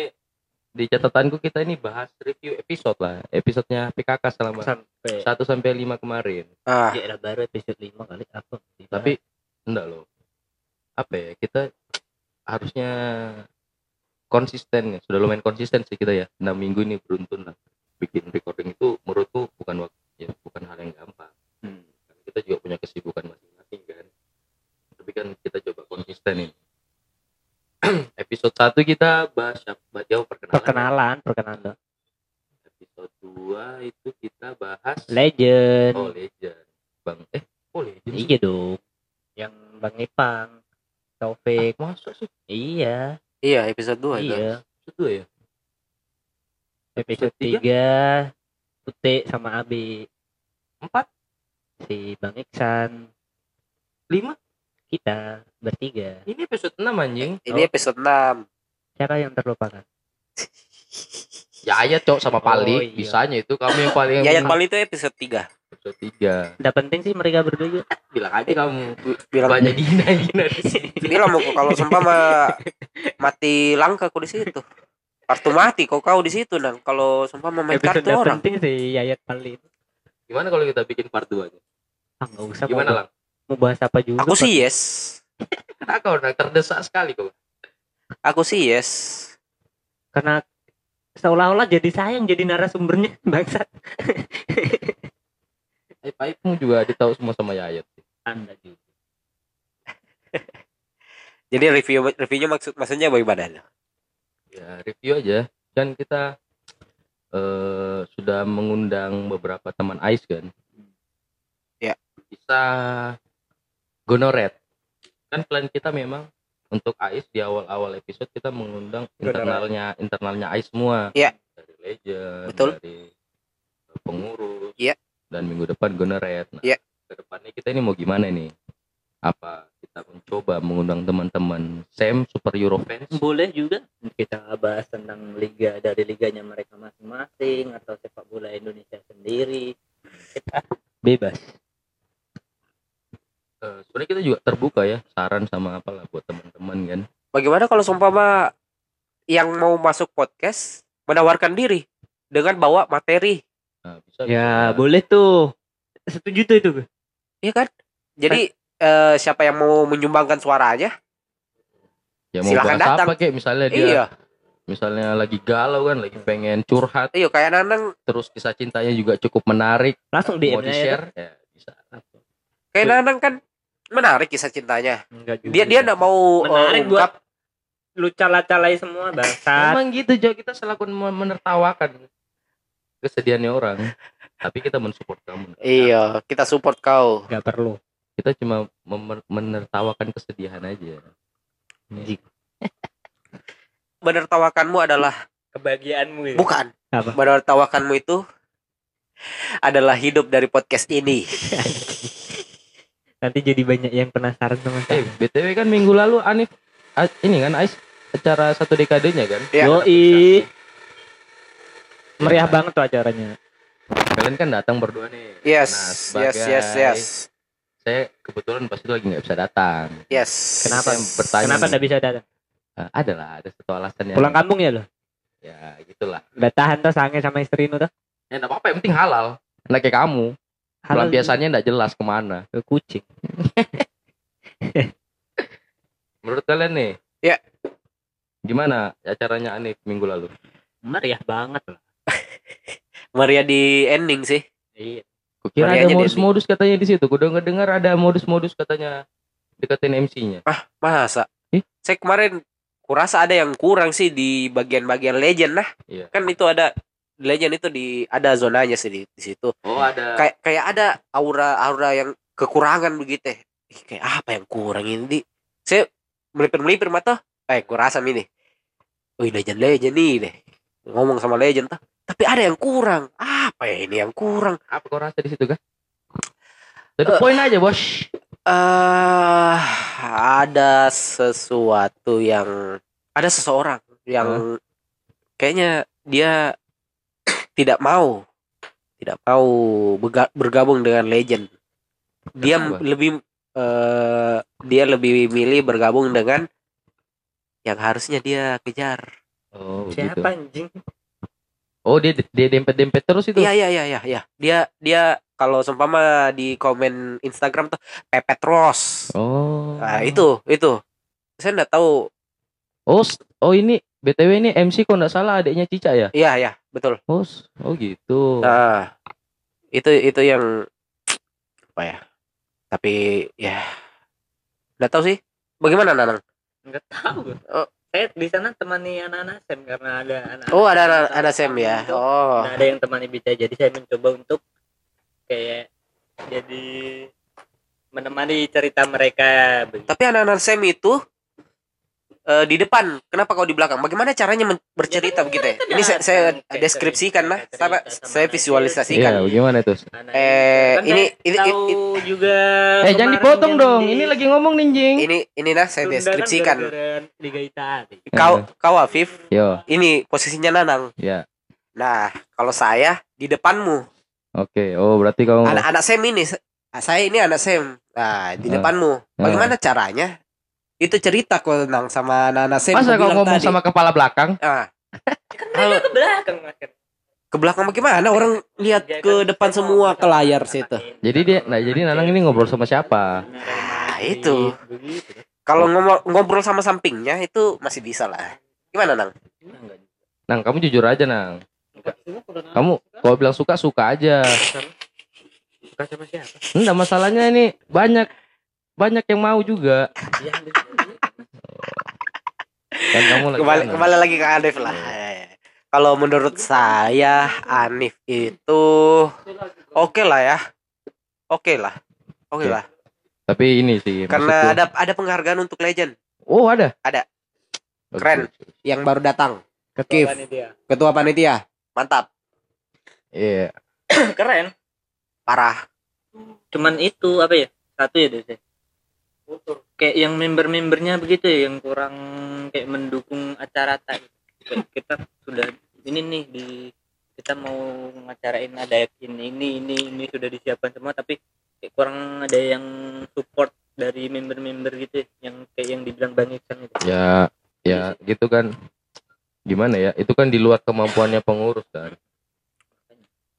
di catatanku kita ini bahas review episode lah. Episodenya PKK selama sampai 1 sampai 5 kemarin. Ah, ya baru episode 5 kali apa Tapi enggak loh. Apa ya? Kita harusnya konsisten ya. Sudah lumayan konsisten sih kita ya. 6 minggu ini beruntun lah. Bikin recording itu menurutku bukan waktu ya, bukan hal yang gampang. Hmm. Karena kita juga punya kesibukan masing-masing kan. Tapi kan kita coba konsisten ini. Episode 1 kita bahas siapa? Perkenalan perkenalan. Perkenalan episode 2 itu kita bahas legend. Oh legend. Bang eh oh legend iya dong. Yang bang Ipang Taufik. Masuk sih? Iya. Iya, episode 2 itu. iya. Episode 2 ya? Episode tiga? tiga Pute sama Abi. Empat? Si Bang Iksan. Lima? Kita bertiga. Ini episode 6 anjing. Ini episode 6. siapa yang terlupakan ya ayat cok sama Pali Oh, iya. bisanya itu kamu yang paling Ya, yang paling itu episode 3. episode 3 Tidak penting sih mereka berdua juga. bilang aja kamu Bilang banyak gina gina di sini bilang mau kalau seumpama mati langka aku di situ. Kartu mati kau kau di situ nang. Kalau seumpama main Episode kartu orang. penting sih Yayat paling. gimana kalau kita bikin part 2 nya Ah nggak usah. gimana mau, lang mau bahas apa juga. Aku sih yes. Kenapa kau Nang? terdesak sekali kau Aku sih yes. Karena seolah-olah jadi sayang jadi narasumbernya bangsat. aib aibmu juga ditahu semua sama Yayat Anda juga. Jadi review reviewnya maksud maksudnya bagaimana? ya review aja kan kita eh sudah mengundang beberapa teman Ais kan Ya. bisa gonoret kan plan kita memang untuk Ais di awal-awal episode kita mengundang internalnya internalnya Ais semua Ya. dari legend Betul. dari eh, pengurus Ya. dan minggu depan gonoret nah, Ya. ke depannya kita ini mau gimana nih apa kita mencoba mengundang teman-teman Sam Super Euro fans Boleh juga kita bahas tentang liga dari liganya mereka masing-masing atau sepak bola Indonesia sendiri. Kita bebas. Eh, sebenarnya kita juga terbuka ya saran sama apalah buat teman-teman kan Bagaimana kalau seumpama yang mau masuk podcast menawarkan diri dengan bawa materi, nah, bisa Ya bisa. boleh tuh. Setuju tuh itu. iya kan? Jadi eh, siapa yang mau menyumbangkan suaranya? ya mau silakan datang. apa kayak misalnya dia Iya, misalnya lagi galau kan lagi pengen curhat iya kayak Nanang, terus kisah cintanya juga cukup menarik Langsung DM mau di share ya bisa kayak Nanang kan menarik kisah cintanya. Enggak juga. Dia dia enggak mau eh, Menarik buat ungkap. lu cala-calai semua bangsat. emang gitu Jo kita selaku men- menertawakan kesedihannya orang tapi kita mensupport kamu Iya, kita support kau. Enggak perlu. kita cuma menertawakan kesedihan aja Menertawakanmu adalah Kebahagiaanmu itu. bukan. Apa? Menertawakanmu itu adalah hidup dari podcast ini. Nanti jadi banyak yang penasaran sama eh saya. btw kan minggu lalu Anif ini kan Ais acara satu dekadenya kan Iya. Yoi. Meriah banget tuh acaranya. kalian kan datang berdua nih Yes, Nah, yes, sebagai- yes, yes. saya kebetulan pas itu lagi nggak bisa datang Yes. Kenapa? Saya bertanya Kenapa nih, enggak bisa datang? "Ah, ada lah ada satu alasan yang Pulang kampung ya lo? ya gitulah Udah tahan tuh sange sama istri lu tuh. ya nggak apa-apa yang penting halal nggak kayak kamu pelampiasannya nggak jelas ke mana ke kucing. menurut kalian nih Ya. gimana acaranya Anif minggu lalu Meriah banget lah. Maria di ending sih. Iya. Kukira ada modus-modus katanya di situ. Kudu ngedengar ada modus-modus katanya deketin MC-nya. Masa? Ih? Saya kemarin kurasa ada yang kurang sih di bagian-bagian legend lah. Iya. Kan itu ada legend itu di ada zonanya sih di, di situ. Oh ada. Kayak kayak ada aura-aura yang kekurangan begitu. Ih, kayak apa yang kurang ini? Di? Saya melipir-melipir mata. Eh, kurasa ini. Wih, legend-legend nih deh. Ngomong sama legend tuh. Tapi ada yang kurang. Apa ya ini yang kurang? Apa kau rasa di situ kan? Jadi poin aja bos. eh ada sesuatu yang ada seseorang yang kayaknya dia tidak mau tidak mau bergabung dengan legend. Dia Kenapa? lebih eh dia lebih milih bergabung dengan yang harusnya dia kejar. Oh Siapa gitu. anjing? Oh dia dia dempet-dempet terus itu. Iya iya iya iya iya. Dia dia kalau seumpama di komen Instagram tuh pepet Ros. Oh. Nah, itu itu. Saya enggak tahu. Oh oh ini btw ini MC kok nggak salah adiknya Cica ya? Iya iya, betul. Oh oh gitu. Nah, itu itu yang apa ya? Tapi ya enggak tahu sih. Bagaimana Nanang? Enggak tahu. saya di sana temani anak-anak Sam karena ada anak Oh, ada ada, ada Sam ya. Oh. ada yang temani bisa jadi saya mencoba untuk kayak jadi menemani cerita mereka begitu. Tapi anak-anak Sam itu eh, di depan, kenapa kau di belakang? Bagaimana caranya men- bercerita begitu ya? Ini saya, saya deskripsikan lah, saya anak visualisasikan. Iya, gimana tuh? Eh, Kan ini- saya ini- ini- juga Eh, jangan dipotong dong. di Ini lagi ngomong ninjing. Ini ini nah saya kan deskripsikan. Italia. Kau kau Afif, Yo, ini posisinya Nanang. ya. Nah, kalau saya di depanmu. Oke. Oh, berarti kamu Anak-anak Sam ini saya ini anak Sam. Nah, di depanmu. Bagaimana caranya? Itu cerita kau tentang sama anak-anak Sam. Masa bilang ngomong tadi. sama kepala belakang? Ah, Kan mereka ke belakang Mas. ke belakang bagaimana? Orang lihat Dia ke kan depan semua ke layar situ. Jadi dia, nah jadi Nanang ini ngobrol sama siapa? Ah, itu. Kalau ngomong ngobrol sama sampingnya itu masih bisa lah. Gimana, Nang? Nang, kamu jujur aja, Nang. Kalau Kamu kalau bilang suka suka aja. suka sama siapa? Enggak masalahnya ini banyak banyak yang mau juga. Ya, Kan kamu lagi Kembali, kembali lagi ke Anif lah. Kalau menurut saya Anif itu oke lah ya. Oke lah. Oke Oke. lah. Tapi ini sih Karena maksudku- ada ada penghargaan untuk legend Oh, ada. Ada. Keren. yang baru datang. Kif. Ketua panitia. Ketua panitia. Mantap. Iya. Keren. Parah. Cuman itu apa ya? Satu ya deh. Kayak yang member-membernya begitu ya yang kurang kayak mendukung acara tak. Kayak kita sudah ini nih di kita mau ngacarain ada ini ini ini ini sudah disiapkan semua tapi kayak kurang ada yang support dari member-member gitu ya, yang kayak yang dibilang Bang Iksan itu. Ya, ya gitu kan. Gimana ya? Itu kan di luar kemampuannya pengurus kan.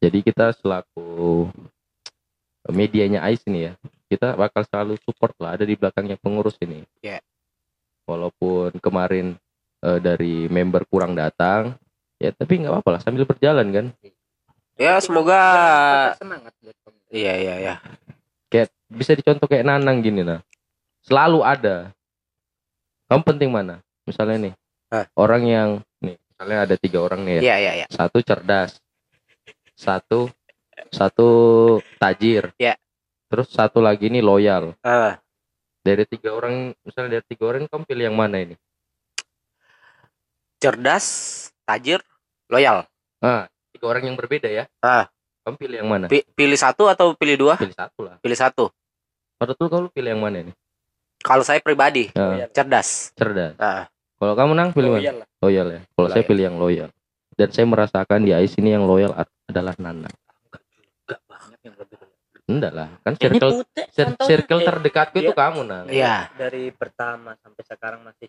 Jadi kita selaku medianya AIS ini ya, kita bakal selalu support lah ada di belakangnya pengurus ini. Ya. Walaupun kemarin eh, dari member kurang datang, ya tapi nggak apa-apa lah sambil berjalan kan. Ya semoga semangat. Iya iya iya. Kayak bisa dicontoh kayak Nanang gini nah. Selalu ada. Kamu penting mana? Misalnya nih, Hah? orang yang nih, misalnya ada tiga orang nih ya. Iya iya iya. Satu cerdas, satu satu tajir. Ya. Terus satu lagi nih loyal. Ah, Dari tiga orang, misalnya dari tiga orang kamu pilih yang mana ini? cerdas, tajir, loyal. Ah, tiga orang yang berbeda ya. Ah. Kamu pilih yang mana? Pi- pilih satu atau pilih dua? Pilih satu lah. Pilih satu. Menurut lu kamu pilih yang mana ini? Kalau saya pribadi Ah, cerdas. cerdas. Ah, Kalau kamu nang pilih mana? Loyal lah. Loyal ya. Kalau saya pilih yang loyal. Dan saya merasakan di AIS ini yang loyal adalah Nana. Enggak yang lebih. Enggak lah, kan circle putih, cir- contohnya circle kayak terdekatku itu kamu Nang. Iya. dari pertama sampai sekarang masih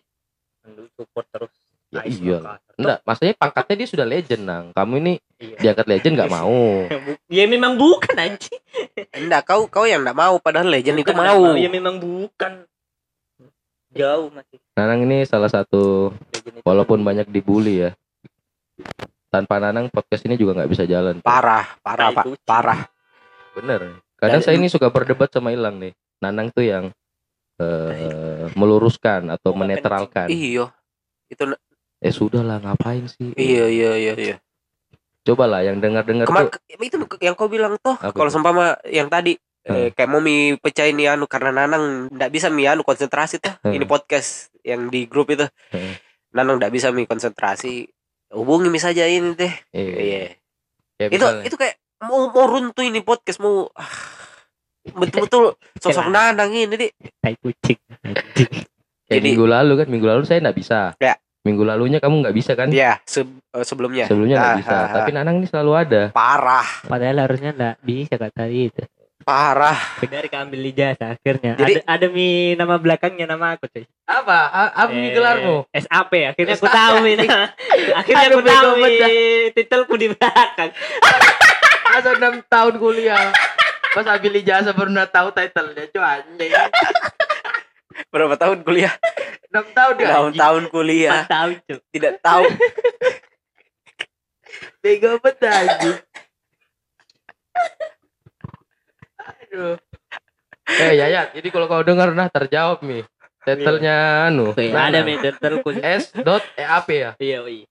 mendukung support terus Ya iya. Enggak, maksudnya pangkatnya dia sudah legend Nang. Kamu ini Iya. diangkat legend nggak mau. ya memang bukan anjing enggak kau kau yang enggak mau padahal legend itu Bukan mau. nggak ya memang bukan jauh masih Nanang ini salah satu itu walaupun banyak dibully ya. Tanpa Nanang podcast ini juga nggak bisa jalan. Parah, parah, Pak. Parah. Bener. Kadang Dan- saya ini suka berdebat sama Ilang nih. Nanang tuh yang eh, meluruskan atau Mau makan menetralkan. Iya. Itu Eh sudah lah ngapain sih? iya iya iya iya. Coba lah yang dengar-dengar tuh. itu yang kau bilang tuh Apa kalau itu? seumpama yang tadi eh, Hmm. kayak mau mi pecahin nih anu karena Nanang enggak bisa mi anu konsentrasi tuh. Hmm. Ini podcast yang di grup itu. Hmm. Nanang enggak bisa mi konsentrasi. Hubungi mi saja ini deh. Iya. Iya. Kayak itu misalnya, itu kayak mau mau runtuh ini podcast mau ah, betul-betul sosok. Nanang ini deh. tai kucing kayak jadi- minggu lalu kan minggu lalu saya nggak bisa. Ya. Minggu lalunya kamu nggak bisa kan? Iya, se- eh, sebelumnya. Sebelumnya nggak Ah, bisa. ah, ah. Tapi Nanang ini selalu ada. parah, padahal harusnya enggak bisa kata itu parah. benar keambil ijazah akhirnya Jadi- ada ada mi nama belakangnya nama aku cuy Apa? Apa Eh, SAP akhirnya aku tahu nama. akhirnya Aduh, aku tahu titelku di belakang Masa 6 tahun kuliah. Pas ambil ijazah baru udah tahu title-nya cuy anjing. Berapa tahun kuliah? 6 tahun ya. Tahun-tahun kuliah, Empat tahun cuy tidak tahu. Bego banget anjing. Aduh. Eh Yayat, jadi kalau kau dengar nah terjawab nih. Title-nya anu. Nah, ada meter terus. S dot EAP ya. Iya, iya.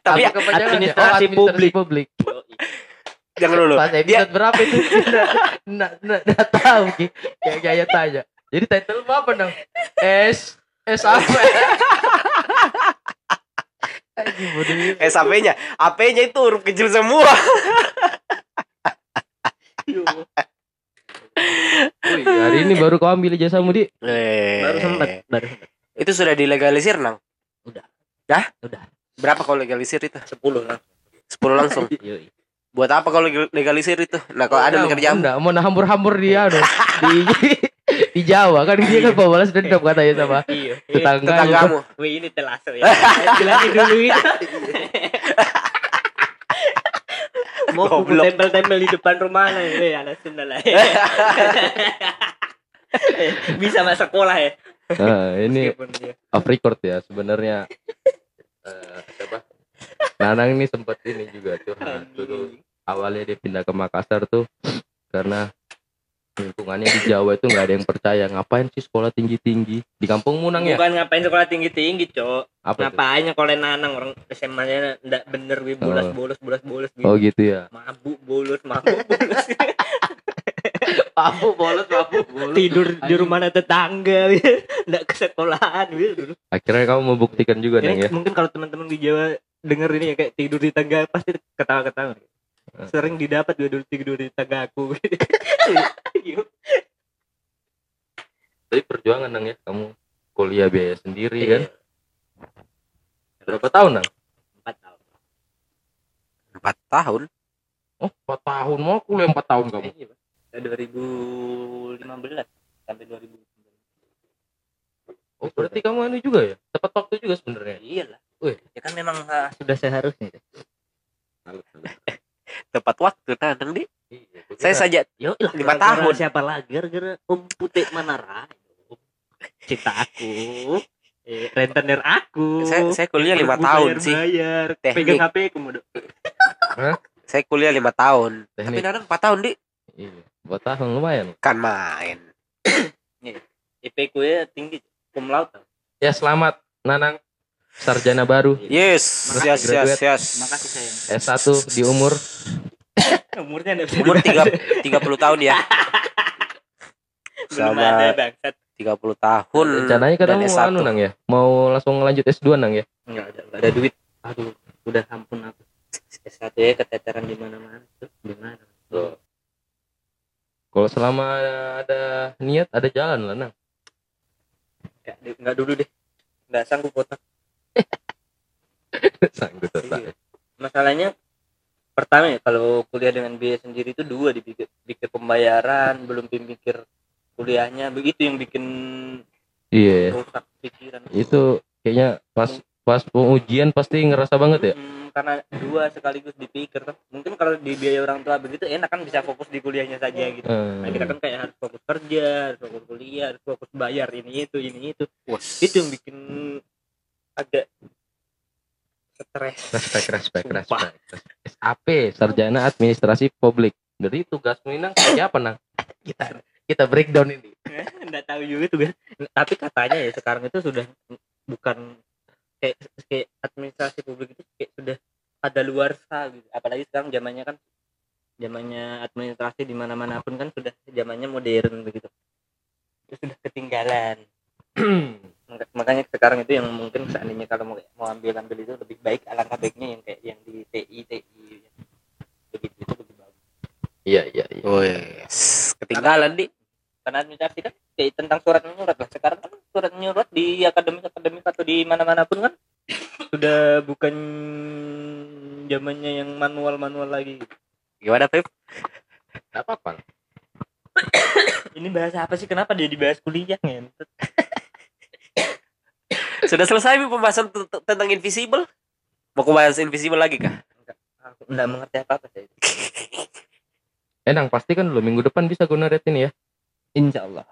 Tapi Apa kepanjangannya? Oh, administrasi publik. publik. jangan dulu. Pas episode berapa itu? Nggak, nggak, nggak tahu Ki. Kayak kayak tanya. Jadi title apa dong? S S apa? Eh AP-nya, AP-nya itu huruf kecil semua. Wih, hari ini baru kau ambil jasamu di. Baru sempat, baru sempat. Itu sudah dilegalisir, Nang? Udah. Dah? Udah. Berapa kalau legalisir itu? 10 lah. 10 langsung. Buat apa kalau leg- legalisir itu? Nah, kalau ada mikir jam. Enggak, mau hambur-hambur dia aduh. di di Jawa kan dia kan balas dendam katanya sama Iya. tetangga. Tetanggamu. Wih, ini telaso ya. Jelasin dulu itu. Mau Goblok. tempel-tempel di depan rumah lah. Eh, anak Sunda lah. Bisa masuk sekolah ya. Nah, ini off record ya sebenarnya. Eh, siapa? Nanang ini sempat ini juga dulu. Awalnya dia pindah ke Makassar tuh karena lingkungannya di Jawa itu nggak ada yang percaya ngapain sih sekolah tinggi tinggi di kampung Munang ya Bukan ngapain sekolah tinggi-tinggi, Cok. apa tuh? Ngapain nyekolahnya nanang orang SMA-nya ndak bener wi bolos Oh. bolos bolos bolos gitu. oh gitu ya Mabuk bolos, mabuk bolos. mabuk bolos mabuk bolos Tidur di rumah tetangga, ndak ke sekolahan. Dulu. akhirnya kamu membuktikan juga neng ya? mungkin kalau teman-teman di Jawa denger ini ya kayak tidur di tangga pasti ketawa-ketawa. Sering didapat dulu tidur di tangga aku. tapi perjuangan neng ya. Kamu kuliah biaya sendiri kan? Iya, berapa tahun nang? Empat tahun. 4 tahun. oh empat tahun. Mau kuliah empat tahun kamu? Iya, Pak. Dari 2015 sampai 2019. oh berarti kamu ini juga ya tepat waktu juga sebenarnya Iyalah. Wih. Ya kan memang ah, sudah seharusnya. Tepat waktu Nanang di. Iya, Saya saja Yo, Lima tahun. Siapa lagi? Gara-gara Om Putih Manara. Cinta aku. Eh, rentenir aku. saya saya kuliah 5 Bayar- tahun sih. Bayar. Teknik. Pegang HP ku Modo. Saya kuliah 5 tahun. Tapi teknik Nanang 4 tahun di. Iya empat tahun lumayan Kan main. IP ku ya tinggi. Cum laude. tau. ya selamat Nanang sarjana baru Yes, Makasih, yes, yes, graduate. yes. Makasih sayang. S1 di umur Umurnya bisa Umur dibahas. 3 30 tahun ya. Belum sama- ada bangsat. 30 tahun. rencananya dan katanya mau S1. anu nang ya mau langsung lanjut S2 nang ya Enggak ada, enggak ada duit. Aduh, udah ampun aku. S1 ya keteteran di mana-mana. Tuh, Gimana? Kalau selama ada niat ada jalan lah nang Enggak, enggak dulu deh. Enggak sanggup otak. sanggup Iya. Masalahnya pertama ya kalau kuliah dengan biaya sendiri itu dua dipikir pikir pembayaran belum pikir kuliahnya begitu yang bikin iya rusak pikiran itu kayaknya pas pas pengujian pasti ngerasa banget ya? Hmm, karena dua sekaligus dipikir tuh. Mungkin kalau di biaya orang tua begitu enak kan bisa fokus di kuliahnya saja gitu. Eh, nah, kita kan kayak harus fokus kerja harus fokus kuliah harus fokus bayar ini itu ini itu. Wes. itu yang bikin agak stres. Respect respect respect SAP sarjana administrasi publik. Jadi tugasmu ini nang kayak apa nang? Kita kita breakdown ini. Nggak tahu juga tuh kan tapi katanya ya sekarang itu sudah bukan kayak kayak administrasi publik itu kayak sudah ada luar gitu. Apalagi sekarang zamannya kan zamannya administrasi di mana mana pun kan sudah zamannya modern begitu. Itu sudah ketinggalan. Maka- makanya sekarang itu yang mungkin seandainya kalau mau mau ambil ambil itu lebih baik alangkah baiknya yang kayak yang di TI TI begitu itu lebih bagus. Iya iya iya. Wes. Ketinggalan di. karena administrasi kan kayak tentang surat menyurat lah. Sekarang kan surat menyurat di akademik akademik atau di mana mana pun kan? Sudah bukan zamannya yang manual manual lagi. Gimana, Pep? Gak apa-apa ini bahasa apa sih? Kenapa dia dibahas kuliah ngentot? Sudah selesai pembahasan tentang invisible? Mau bahas invisible lagi kah? aku nggak mengerti apa apa saya eh nang pasti kan lo minggu depan bisa guna red ini ya? Insya Allah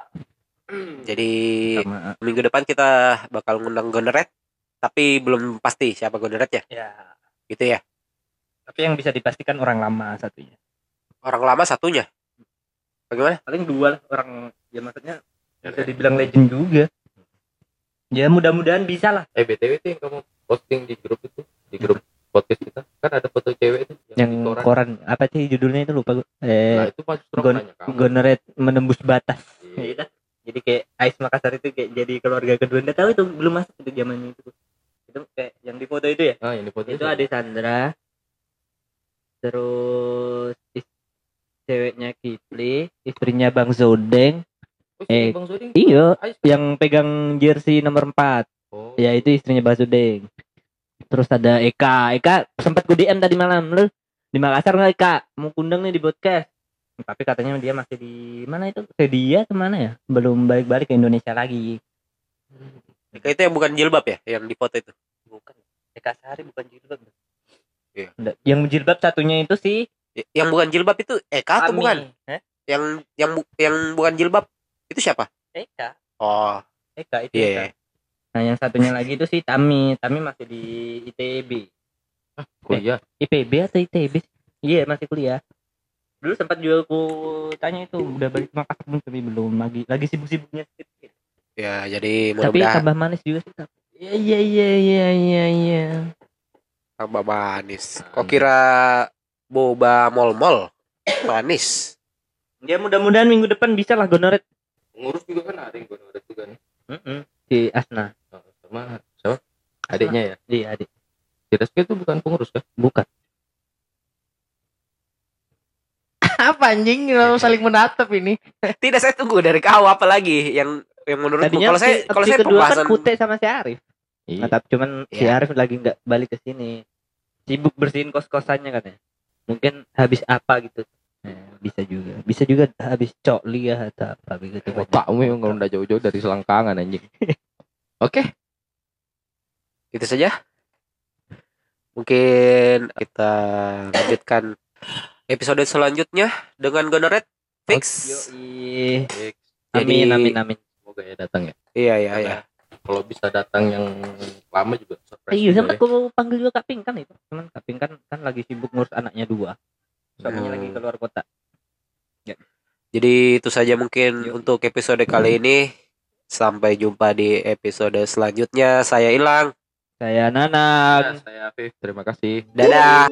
Jadi sama minggu depan kita bakal ngundang Goneret, tapi belum pasti siapa Goneret ya, ya. Gitu ya. tapi yang bisa dipastikan orang lama satunya. Orang lama satunya. Bagaimana? paling dua lah orang ya maksudnya bisa dibilang legend juga. Ya mudah-mudahan bisa lah. Eh btw itu yang kamu posting di grup itu di grup podcast kita. Kan ada foto cewek itu yang di koran. koran. Apa sih judulnya itu lupa gue nah eh itu pas Gon- kamu. Gonoret menembus batas. Iya. Jadi kayak Ais Makassar itu kayak jadi keluarga kedua. Nggak tahu itu belum masuk itu zamannya itu. Itu kayak yang di foto itu ya? Ah ini foto itu ada Sandra. Terus is- ceweknya Kipli istrinya Bang Zodeng. Oh, eh, Bang Zoding iya yang pegang jersey nomor 4 oh. Ya itu istrinya Bang Zodeng. Terus ada Eka. Eka sempat ku DM tadi malam lu di Makassar nggak Eka mau kundang nih di podcast tapi katanya dia masih di mana itu? Ke dia ke mana ya? Belum balik-balik ke Indonesia lagi. Eka itu yang bukan jilbab ya? Yang di foto itu? Bukan. Eka Sari bukan jilbab. Iya. Yang jilbab satunya itu sih Y- yang bukan jilbab itu Eka atau Ami. bukan? Hah? yang yang bu- yang bukan jilbab itu siapa? Eka. Oh. Eka itu iya Eka. Nah yang satunya lagi itu si Tami. Tami masih di ITB kuliah? IPB atau ITB sih? Iya masih kuliah dulu sempat juga aku tanya itu udah balik ke Makassar belum? Tapi belum lagi lagi sibuk-sibuknya sedikit. ya jadi tapi mudah-mudahan. tambah manis juga sih tapi iya iya iya iya iya iya tambah manis. Kok kira boba mol-mol? Manis. Ya mudah-mudahan minggu depan bisa lah gonoret. Ngurus juga kan ada yang gue itu kan si Asna. Oh, sama siapa adiknya ya? Iya adik. Si Reski itu bukan pengurus kan? Bukan apa anjing? Lalu saling menatap ini. Tidak saya tunggu dari kau apa lagi yang yang tadinya kalau saya kalau saya kedua pembahasan kan Pute sama si Arif. Iya. Nah, tapi cuman si Iya. Arif lagi nggak balik ke sini. Sibuk bersihin kos kosannya katanya. Mungkin habis apa gitu. Eh, bisa juga. Bisa juga habis cokli ya atau apa begitu. Oh, kamu yang kalau udah jauh-jauh dari selangkangan anjing. Oke. Itu saja. Mungkin kita lanjutkan episode selanjutnya dengan gonoret fix. Yoi. Jadi- amin amin amin. semoga ya datang ya. Iya iya iya. kalau bisa datang yang lama juga surprise iya juga sempat ya. aku panggil juga Kak Ping kan itu. Cuman Kak Ping kan kan lagi sibuk ngurus anaknya dua. Suaminya Hmm. lagi keluar kota. Jadi itu saja mungkin Yuk. untuk episode kali ini. Sampai jumpa di episode selanjutnya. Saya Ilang. Saya Nanang. Ya, saya Afif. Terima kasih. Dadah